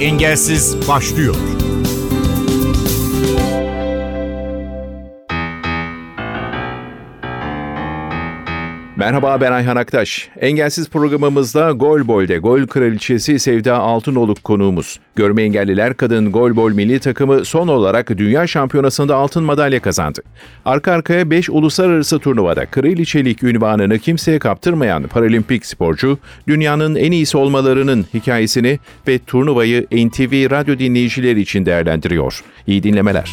Engelsiz başlıyor. Merhaba ben Ayhan Aktaş. Engelsiz programımızda Golbol'de gol kraliçesi Sevda Altınoluk konuğumuz. Görme engelliler kadın golbol milli takımı son olarak dünya şampiyonasında altın madalya kazandı. Arka arkaya 5 uluslararası turnuvada kraliçelik ünvanını kimseye kaptırmayan paralimpik sporcu, dünyanın en iyisi olmalarının hikayesini ve turnuvayı NTV radyo dinleyicileri için değerlendiriyor. İyi dinlemeler.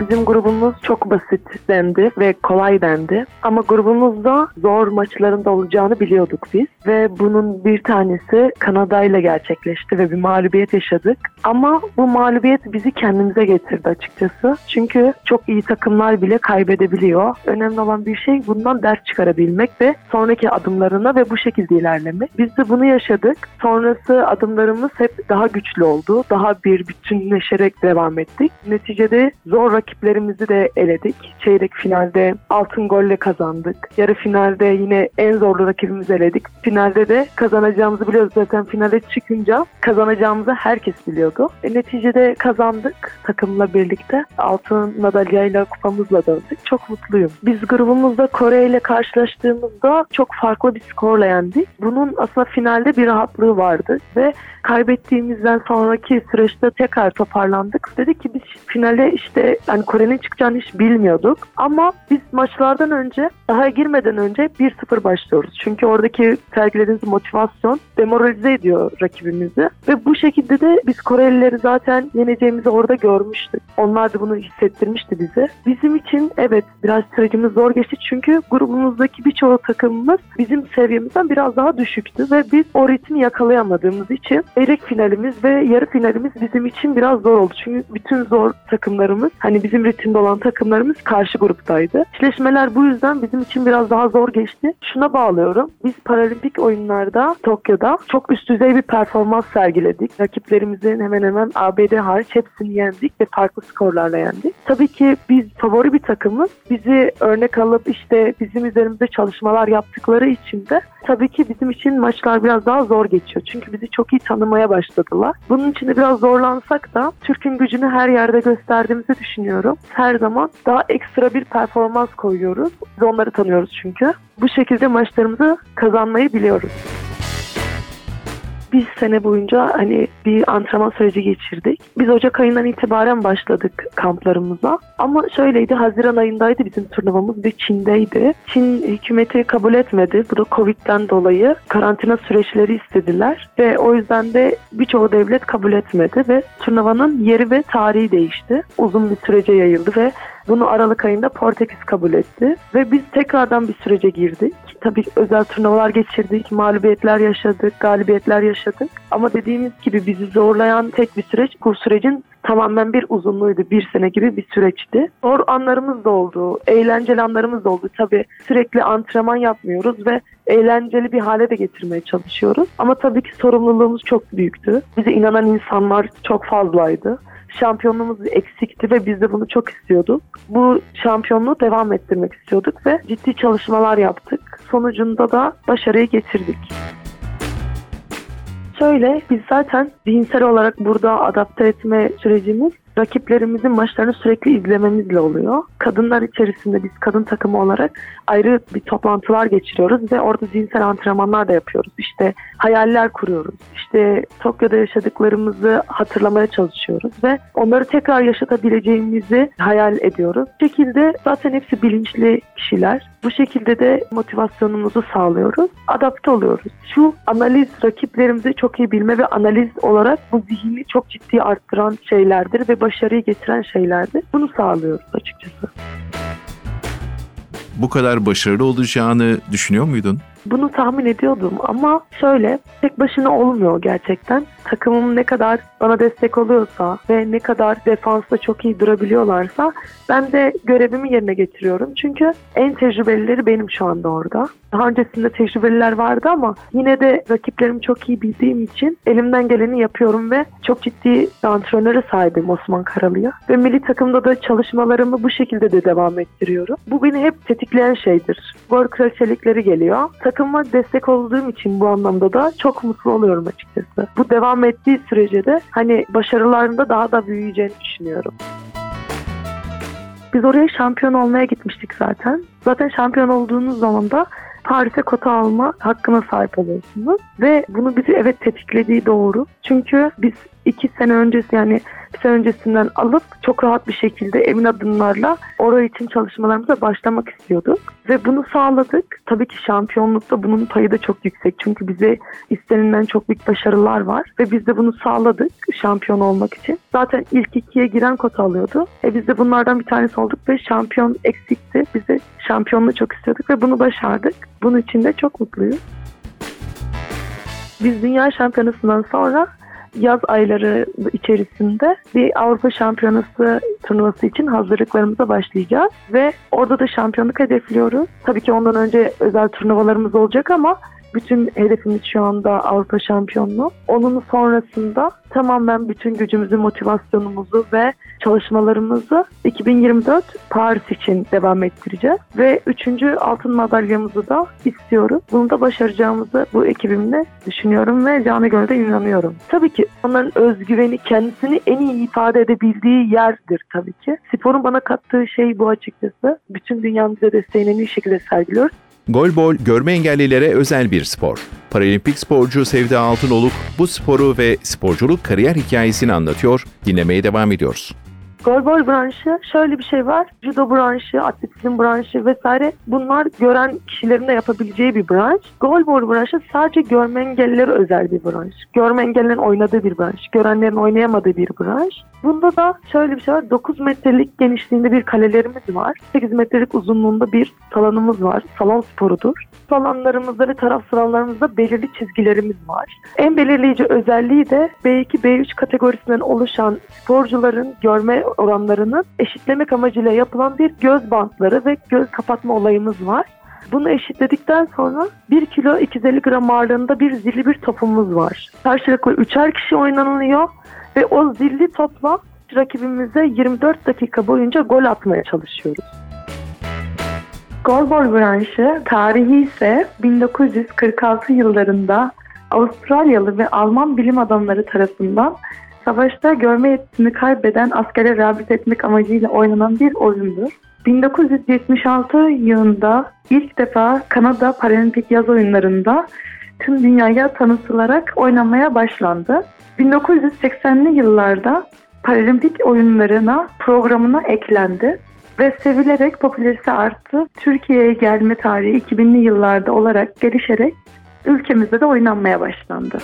Bizim grubumuz çok basit dendi ve kolay dendi. Ama grubumuzda zor maçlarında olacağını biliyorduk biz. Ve bunun bir tanesi Kanada ile gerçekleşti ve bir mağlubiyet yaşadık. Ama bu mağlubiyet bizi kendimize getirdi açıkçası. Çünkü çok iyi takımlar bile kaybedebiliyor. Önemli olan bir şey bundan ders çıkarabilmek ve sonraki adımlarına ve bu şekilde ilerlemek. Biz de bunu yaşadık. Sonrası adımlarımız hep daha güçlü oldu. Daha bir bütünleşerek devam ettik. Neticede zor rakip rakiplerimizi de eledik. Çeyrek finalde altın golle kazandık. Yarı finalde yine en zorlu rakibimizi eledik. Finalde de kazanacağımızı biliyoruz. Zaten finale çıkınca kazanacağımızı herkes biliyordu. E, neticede kazandık takımla birlikte. Altın madalyayla kupamızla döndük. Çok mutluyum. Biz grubumuzda Kore ile karşılaştığımızda çok farklı bir skorla yendik. Bunun aslında finalde bir rahatlığı vardı ve kaybettiğimizden sonraki süreçte tekrar toparlandık. Dedik ki biz finale işte yani Kore'nin çıkacağını hiç bilmiyorduk. Ama biz maçlardan önce, daha girmeden önce 1-0 başlıyoruz. Çünkü oradaki sergilediğimiz motivasyon demoralize ediyor rakibimizi. Ve bu şekilde de biz Korelileri zaten yeneceğimizi orada görmüştük. Onlar da bunu hissettirmişti bize. Bizim için evet biraz sürecimiz zor geçti. Çünkü grubumuzdaki birçoğu takımımız bizim seviyemizden biraz daha düşüktü. Ve biz o ritmi yakalayamadığımız için çeyrek finalimiz ve yarı finalimiz bizim için biraz zor oldu. Çünkü bütün zor takımlarımız hani bizim ritimde olan takımlarımız karşı gruptaydı. Çileşmeler bu yüzden bizim için biraz daha zor geçti. Şuna bağlıyorum. Biz paralimpik oyunlarda Tokyo'da çok üst düzey bir performans sergiledik. Rakiplerimizin hemen hemen ABD hariç hepsini yendik ve farklı skorlarla yendik. Tabii ki biz favori bir takımız. Bizi örnek alıp işte bizim üzerimizde çalışmalar yaptıkları için de tabii ki bizim için maçlar biraz daha zor geçiyor. Çünkü bizi çok iyi tanımaya başladılar. Bunun için de biraz zorlansak da Türk'ün gücünü her yerde gösterdiğimizi düşünüyorum. Her zaman daha ekstra bir performans koyuyoruz. Biz onları tanıyoruz çünkü. Bu şekilde maçlarımızı kazanmayı biliyoruz bir sene boyunca hani bir antrenman süreci geçirdik. Biz Ocak ayından itibaren başladık kamplarımıza. Ama şöyleydi Haziran ayındaydı bizim turnuvamız ve Çin'deydi. Çin hükümeti kabul etmedi. Bu da Covid'den dolayı karantina süreçleri istediler ve o yüzden de birçok devlet kabul etmedi ve turnuvanın yeri ve tarihi değişti. Uzun bir sürece yayıldı ve bunu Aralık ayında Portekiz kabul etti ve biz tekrardan bir sürece girdik. Tabii özel turnuvalar geçirdik, mağlubiyetler yaşadık, galibiyetler yaşadık. Ama dediğimiz gibi bizi zorlayan tek bir süreç bu sürecin tamamen bir uzunluğuydu. Bir sene gibi bir süreçti. Zor anlarımız da oldu. Eğlenceli anlarımız da oldu. Tabii sürekli antrenman yapmıyoruz ve eğlenceli bir hale de getirmeye çalışıyoruz. Ama tabii ki sorumluluğumuz çok büyüktü. Bize inanan insanlar çok fazlaydı şampiyonluğumuz eksikti ve biz de bunu çok istiyorduk. Bu şampiyonluğu devam ettirmek istiyorduk ve ciddi çalışmalar yaptık. Sonucunda da başarıyı getirdik. Şöyle biz zaten zihinsel olarak burada adapte etme sürecimiz rakiplerimizin maçlarını sürekli izlememizle oluyor. Kadınlar içerisinde biz kadın takımı olarak ayrı bir toplantılar geçiriyoruz ve orada zihinsel antrenmanlar da yapıyoruz. İşte hayaller kuruyoruz. İşte Tokyo'da yaşadıklarımızı hatırlamaya çalışıyoruz ve onları tekrar yaşatabileceğimizi hayal ediyoruz. Bu şekilde zaten hepsi bilinçli kişiler. Bu şekilde de motivasyonumuzu sağlıyoruz. Adapte oluyoruz. Şu analiz rakiplerimizi çok iyi bilme ve analiz olarak bu zihni çok ciddi arttıran şeylerdir ve başarıyı getiren şeylerdir. Bunu sağlıyoruz açıkçası. Bu kadar başarılı olacağını düşünüyor muydun? Bunu tahmin ediyordum ama şöyle tek başına olmuyor gerçekten. Takımım ne kadar bana destek oluyorsa ve ne kadar defansta çok iyi durabiliyorlarsa ben de görevimi yerine getiriyorum. Çünkü en tecrübelileri benim şu anda orada. Daha öncesinde tecrübeliler vardı ama yine de rakiplerimi çok iyi bildiğim için elimden geleni yapıyorum ve çok ciddi antrenöre sahibim Osman Karalı'ya. Ve milli takımda da çalışmalarımı bu şekilde de devam ettiriyorum. Bu beni hep tetikleyen şeydir. Gol kraliçelikleri geliyor takıma destek olduğum için bu anlamda da çok mutlu oluyorum açıkçası. Bu devam ettiği sürece de hani başarılarında daha da büyüyeceğini düşünüyorum. Biz oraya şampiyon olmaya gitmiştik zaten. Zaten şampiyon olduğunuz zaman da Paris'e kota alma hakkına sahip oluyorsunuz. Ve bunu bizi evet tetiklediği doğru. Çünkü biz iki sene öncesi yani bir sene öncesinden alıp çok rahat bir şekilde emin adımlarla oraya için çalışmalarımıza başlamak istiyorduk. Ve bunu sağladık. Tabii ki şampiyonlukta bunun payı da çok yüksek. Çünkü bize istenilen çok büyük başarılar var. Ve biz de bunu sağladık şampiyon olmak için. Zaten ilk ikiye giren kota alıyordu. E biz de bunlardan bir tanesi olduk ve şampiyon eksikti. Biz de şampiyonluğu çok istiyorduk ve bunu başardık. Bunun için de çok mutluyum. Biz dünya şampiyonasından sonra yaz ayları içerisinde bir Avrupa Şampiyonası turnuvası için hazırlıklarımıza başlayacağız. Ve orada da şampiyonluk hedefliyoruz. Tabii ki ondan önce özel turnuvalarımız olacak ama bütün hedefimiz şu anda Avrupa şampiyonluğu. Onun sonrasında tamamen bütün gücümüzü, motivasyonumuzu ve çalışmalarımızı 2024 Paris için devam ettireceğiz. Ve üçüncü altın madalyamızı da istiyoruz. Bunu da başaracağımızı bu ekibimle düşünüyorum ve canı gönülde inanıyorum. Tabii ki onların özgüveni kendisini en iyi ifade edebildiği yerdir tabii ki. Sporun bana kattığı şey bu açıkçası. Bütün dünyamıza desteğini en iyi şekilde sergiliyoruz. Golbol görme engellilere özel bir spor. Paralimpik sporcu Sevda Altınoluk bu sporu ve sporculuk kariyer hikayesini anlatıyor. Dinlemeye devam ediyoruz. Golbol branşı şöyle bir şey var. Judo branşı, atletizm branşı vesaire bunlar gören kişilerin de yapabileceği bir branş. Golbol branşı sadece görme engellilere özel bir branş. Görme engellilerin oynadığı bir branş. Görenlerin oynayamadığı bir branş. Bunda da şöyle bir şey var. 9 metrelik genişliğinde bir kalelerimiz var. 8 metrelik uzunluğunda bir salonumuz var. Salon sporudur. Salonlarımızda ve taraf sıralarımızda belirli çizgilerimiz var. En belirleyici özelliği de B2, B3 kategorisinden oluşan sporcuların görme oranlarını eşitlemek amacıyla yapılan bir göz bantları ve göz kapatma olayımız var. Bunu eşitledikten sonra 1 kilo 250 gram ağırlığında bir zilli bir topumuz var. Karşılıklı üçer kişi oynanılıyor ve o zilli topla rakibimize 24 dakika boyunca gol atmaya çalışıyoruz. Golbol branşı tarihi ise 1946 yıllarında Avustralyalı ve Alman bilim adamları tarafından savaşta görme yetisini kaybeden askere rehabilit etmek amacıyla oynanan bir oyundur. 1976 yılında ilk defa Kanada Paralimpik Yaz Oyunları'nda tüm dünyaya tanıtılarak oynanmaya başlandı. 1980'li yıllarda Paralimpik oyunlarına programına eklendi ve sevilerek popülaritesi arttı. Türkiye'ye gelme tarihi 2000'li yıllarda olarak gelişerek ülkemizde de oynanmaya başlandı.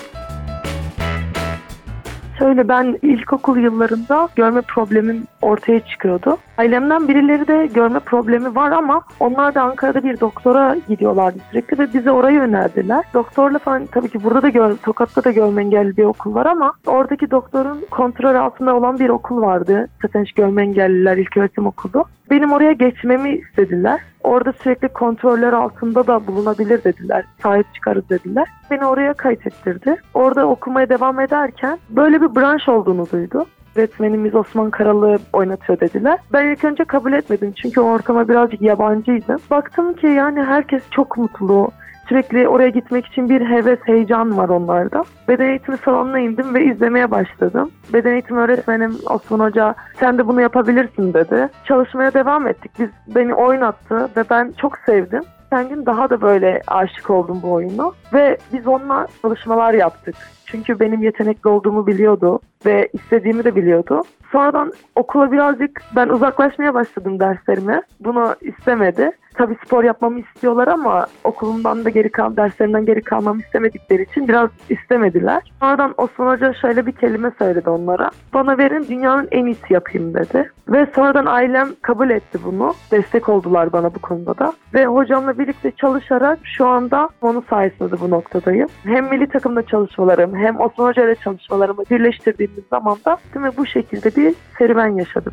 Şöyle ben ilkokul yıllarında görme problemim ortaya çıkıyordu. Ailemden birileri de görme problemi var ama onlar da Ankara'da bir doktora gidiyorlardı sürekli ve bize orayı önerdiler. Doktorla falan tabii ki burada da gör, Tokat'ta da görme engelli bir okul var ama oradaki doktorun kontrol altında olan bir okul vardı. Zaten görme engelliler ilköğretim okulu. Benim oraya geçmemi istediler. Orada sürekli kontroller altında da bulunabilir dediler. Sahip çıkarız dediler. Beni oraya kayıt ettirdi. Orada okumaya devam ederken böyle bir branş olduğunu duydu öğretmenimiz Osman Karalı oynatıyor dediler. Ben ilk önce kabul etmedim çünkü o ortama birazcık yabancıydım. Baktım ki yani herkes çok mutlu. Sürekli oraya gitmek için bir heves, heyecan var onlarda. Beden eğitimi salonuna indim ve izlemeye başladım. Beden eğitimi öğretmenim Osman Hoca sen de bunu yapabilirsin dedi. Çalışmaya devam ettik. Biz beni oynattı ve ben çok sevdim. Geçen gün daha da böyle aşık oldum bu oyuna ve biz onunla çalışmalar yaptık. Çünkü benim yetenekli olduğumu biliyordu ve istediğimi de biliyordu. Sonradan okula birazcık ben uzaklaşmaya başladım derslerime. Bunu istemedi. Tabii spor yapmamı istiyorlar ama okulumdan da geri kal, derslerimden geri kalmamı istemedikleri için biraz istemediler. Sonradan Osman Hoca şöyle bir kelime söyledi onlara. Bana verin dünyanın en iyisi yapayım dedi. Ve sonradan ailem kabul etti bunu. Destek oldular bana bu konuda da. Ve hocamla birlikte çalışarak şu anda onun sayesinde bu noktadayım. Hem milli takımda çalışmalarım hem Osman Hoca ile çalışmalarımı birleştirdiğimiz zaman da bu şekilde bir serüven yaşadım.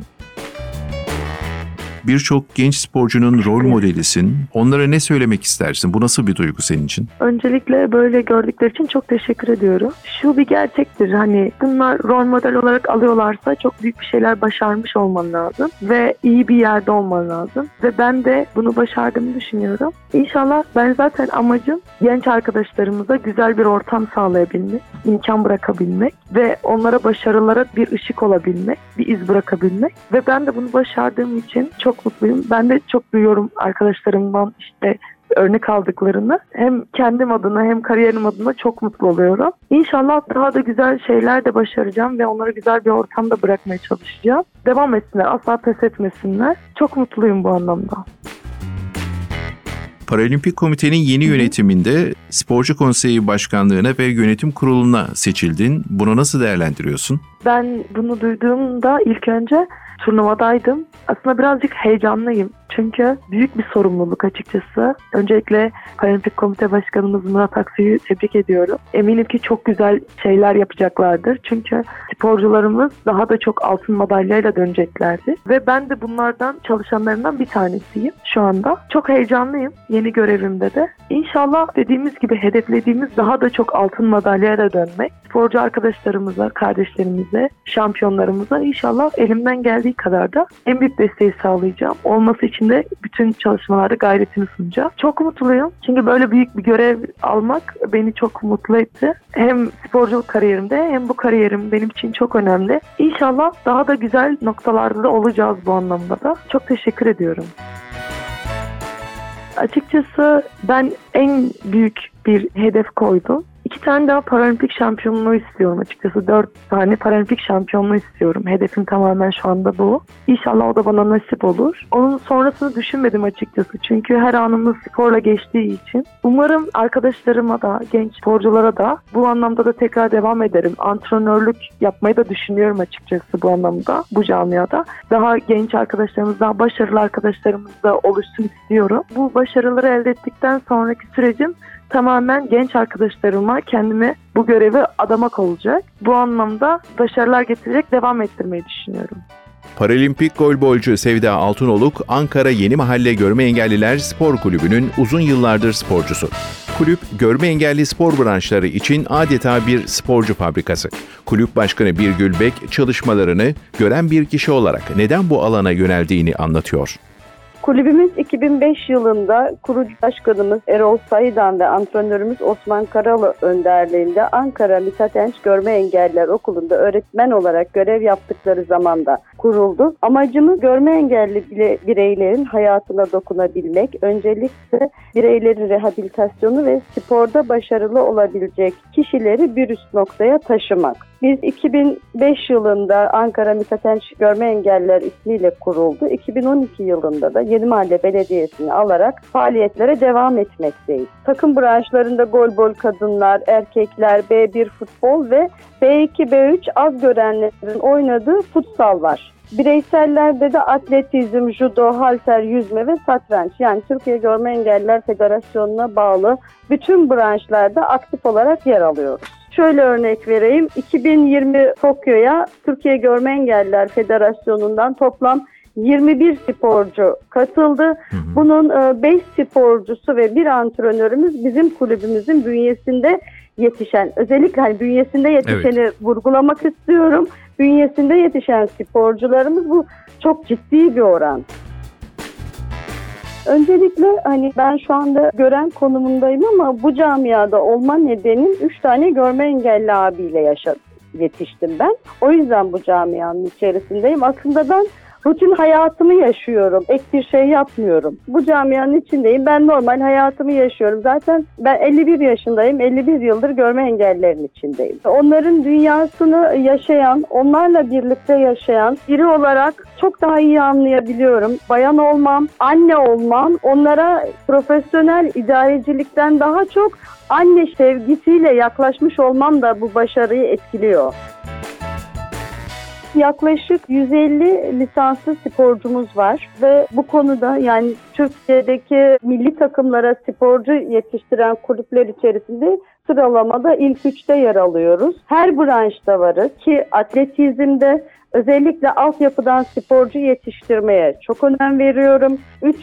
Birçok genç sporcunun rol modelisin. Onlara ne söylemek istersin? Bu nasıl bir duygu senin için? Öncelikle böyle gördükleri için çok teşekkür ediyorum. Şu bir gerçektir hani bunlar rol model olarak alıyorlarsa çok büyük bir şeyler başarmış olman lazım ve iyi bir yerde olman lazım ve ben de bunu başardığımı düşünüyorum. İnşallah ben zaten amacım genç arkadaşlarımıza güzel bir ortam sağlayabilmek, imkan bırakabilmek ve onlara başarılara bir ışık olabilmek, bir iz bırakabilmek ve ben de bunu başardığım için çok mutluyum. Ben de çok duyuyorum arkadaşlarımdan işte örnek aldıklarını hem kendim adına hem kariyerim adına çok mutlu oluyorum. İnşallah daha da güzel şeyler de başaracağım ve onları güzel bir ortamda bırakmaya çalışacağım. Devam etsinler, asla pes etmesinler. Çok mutluyum bu anlamda. Paralimpik Komitenin yeni yönetiminde Sporcu Konseyi Başkanlığına ve Yönetim Kurulu'na seçildin. Bunu nasıl değerlendiriyorsun? Ben bunu duyduğumda ilk önce turnuvadaydım. Aslında birazcık heyecanlıyım. Çünkü büyük bir sorumluluk açıkçası. Öncelikle Paralimpik Komite Başkanımız Murat Aksu'yu tebrik ediyorum. Eminim ki çok güzel şeyler yapacaklardır. Çünkü sporcularımız daha da çok altın madalyayla döneceklerdi. Ve ben de bunlardan çalışanlarından bir tanesiyim şu anda. Çok heyecanlıyım yeni görevimde de. İnşallah dediğimiz gibi hedeflediğimiz daha da çok altın madalyayla dönmek. Sporcu arkadaşlarımıza, kardeşlerimize, şampiyonlarımıza inşallah elimden geldiği kadar da en büyük desteği sağlayacağım. Olması için de bütün çalışmalarda gayretimi sunacağım. Çok mutluyum. Çünkü böyle büyük bir görev almak beni çok mutlu etti. Hem sporculuk kariyerimde hem bu kariyerim benim için çok önemli. İnşallah daha da güzel noktalarda da olacağız bu anlamda da. Çok teşekkür ediyorum. Açıkçası ben en büyük bir hedef koydum. Tane daha paralimpik şampiyonluğu istiyorum açıkçası. Dört tane paralimpik şampiyonluğu istiyorum. Hedefim tamamen şu anda bu. İnşallah o da bana nasip olur. Onun sonrasını düşünmedim açıkçası. Çünkü her anımız sporla geçtiği için. Umarım arkadaşlarıma da, genç sporculara da bu anlamda da tekrar devam ederim. Antrenörlük yapmayı da düşünüyorum açıkçası bu anlamda, bu camiada. Daha genç arkadaşlarımız, daha başarılı arkadaşlarımız da oluşsun istiyorum. Bu başarıları elde ettikten sonraki sürecim tamamen genç arkadaşlarıma kendimi bu görevi adamak olacak. Bu anlamda başarılar getirecek devam ettirmeyi düşünüyorum. Paralimpik golbolcu Sevda Altınoluk, Ankara Yeni Mahalle Görme Engelliler Spor Kulübü'nün uzun yıllardır sporcusu. Kulüp, görme engelli spor branşları için adeta bir sporcu fabrikası. Kulüp Başkanı Birgül Bek çalışmalarını gören bir kişi olarak neden bu alana yöneldiğini anlatıyor. Kulübümüz 2005 yılında kurucu başkanımız Erol Sayıdan ve antrenörümüz Osman Karalı önderliğinde Ankara Mithat Görme Engelliler Okulu'nda öğretmen olarak görev yaptıkları zamanda kuruldu. Amacımız görme engelli bireylerin hayatına dokunabilmek, öncelikle bireylerin rehabilitasyonu ve sporda başarılı olabilecek kişileri bir üst noktaya taşımak. Biz 2005 yılında Ankara Mithat Görme Engelliler ismiyle kuruldu. 2012 yılında da Yeni Mahalle Belediyesi'ni alarak faaliyetlere devam etmekteyiz. Takım branşlarında golbol kadınlar, erkekler, B1 futbol ve B2, B3 az görenlerin oynadığı futsal var. Bireysellerde de atletizm, judo, halter, yüzme ve satranç yani Türkiye Görme Engelliler Federasyonu'na bağlı bütün branşlarda aktif olarak yer alıyoruz. Şöyle örnek vereyim. 2020 Tokyo'ya Türkiye Görme Engelliler Federasyonu'ndan toplam 21 sporcu katıldı. Hı hı. Bunun 5 e, sporcusu ve bir antrenörümüz bizim kulübümüzün bünyesinde yetişen, özellikle hani bünyesinde yetişeni evet. vurgulamak istiyorum. Bünyesinde yetişen sporcularımız bu çok ciddi bir oran. Öncelikle hani ben şu anda gören konumundayım ama bu camiada olma nedenim 3 tane görme engelli abiyle yaşadım yetiştim ben. O yüzden bu camianın içerisindeyim. Aslında ben rutin hayatımı yaşıyorum. Ek bir şey yapmıyorum. Bu camianın içindeyim. Ben normal hayatımı yaşıyorum. Zaten ben 51 yaşındayım. 51 yıldır görme engellerin içindeyim. Onların dünyasını yaşayan, onlarla birlikte yaşayan biri olarak çok daha iyi anlayabiliyorum. Bayan olmam, anne olmam onlara profesyonel idarecilikten daha çok anne sevgisiyle yaklaşmış olmam da bu başarıyı etkiliyor yaklaşık 150 lisanslı sporcumuz var ve bu konuda yani Türkiye'deki milli takımlara sporcu yetiştiren kulüpler içerisinde sıralamada ilk üçte yer alıyoruz. Her branşta varız ki atletizmde özellikle altyapıdan sporcu yetiştirmeye çok önem veriyorum. 3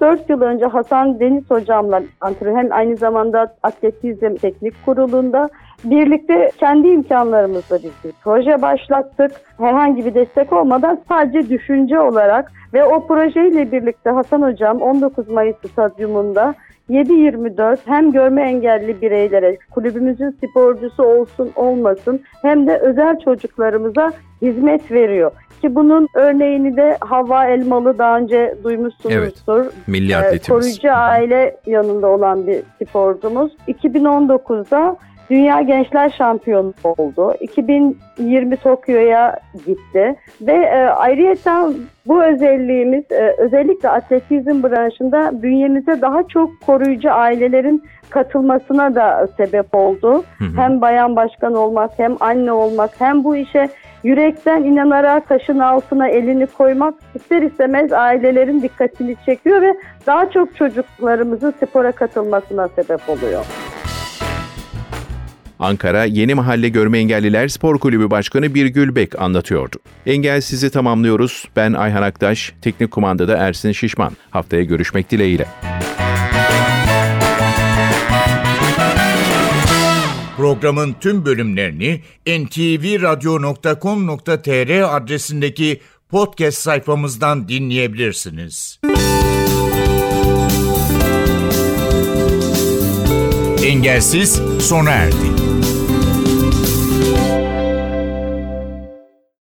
4 yıl önce Hasan Deniz hocamla hem aynı zamanda atletizm teknik kurulunda birlikte kendi imkanlarımızla biz bir proje başlattık. Herhangi bir destek olmadan sadece düşünce olarak ve o projeyle birlikte Hasan hocam 19 Mayıs stadyumunda 7-24 hem görme engelli bireylere kulübümüzün sporcusu olsun olmasın hem de özel çocuklarımıza hizmet veriyor. Ki bunun örneğini de Hava Elmalı daha önce duymuşsunuzdur. Evet, milli atletimiz. Koruyucu aile yanında olan bir sporcumuz. 2019'da Dünya Gençler Şampiyonu oldu. 2020 Tokyo'ya gitti ve e, ayrıyeten bu özelliğimiz e, özellikle atletizm branşında bünyemize daha çok koruyucu ailelerin katılmasına da sebep oldu. Hı hı. Hem bayan başkan olmak hem anne olmak hem bu işe yürekten inanarak taşın altına elini koymak ister istemez ailelerin dikkatini çekiyor ve daha çok çocuklarımızın spora katılmasına sebep oluyor. Ankara Yeni Mahalle Görme Engelliler Spor Kulübü Başkanı Birgül Bek anlatıyordu. Engelsizi tamamlıyoruz. Ben Ayhan Aktaş, teknik kumandada Ersin Şişman. Haftaya görüşmek dileğiyle. Programın tüm bölümlerini ntvradio.com.tr adresindeki podcast sayfamızdan dinleyebilirsiniz. Engelsiz sona erdi.